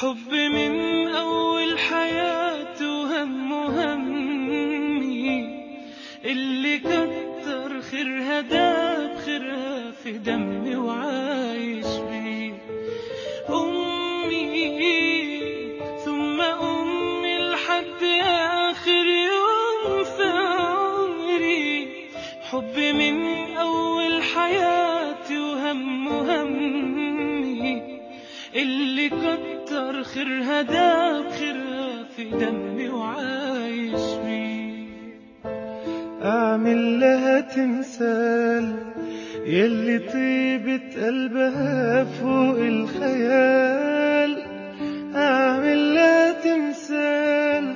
حب من أول حياتي وهم همي اللي كتر خيرها داب خيرها في دمي وعايش بيه. أمي ثم أمي لحد آخر يوم في عمري حب من أول حياتي وهم همي اللي كتر خيرها داب خيرها في دمي وعايش بيه أعمل لها تمثال يلي طيبة قلبها فوق الخيال. أعمل لها تمثال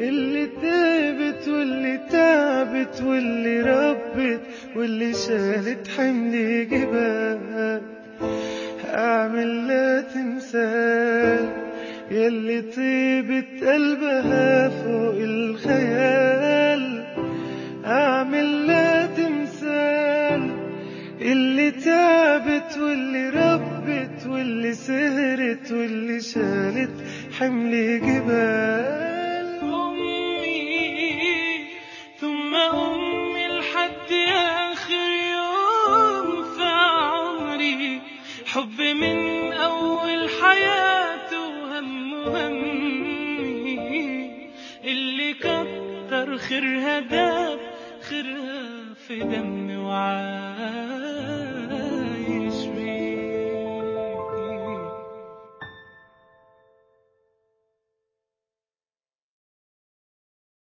اللي تعبت واللي تعبت واللي ربت واللي شالت حمل جبال. أعمل لها تمثال يلي طيبة قلبها فوق الخيال. أعمل لها تمثال. اللي تعبت واللي ربت واللي سهرت واللي شالت حمل جبال. أمي ثم أمي لحد آخر يوم في عمري. حب من همي اللي كتر خيرها داب خيرها في دمي وعاش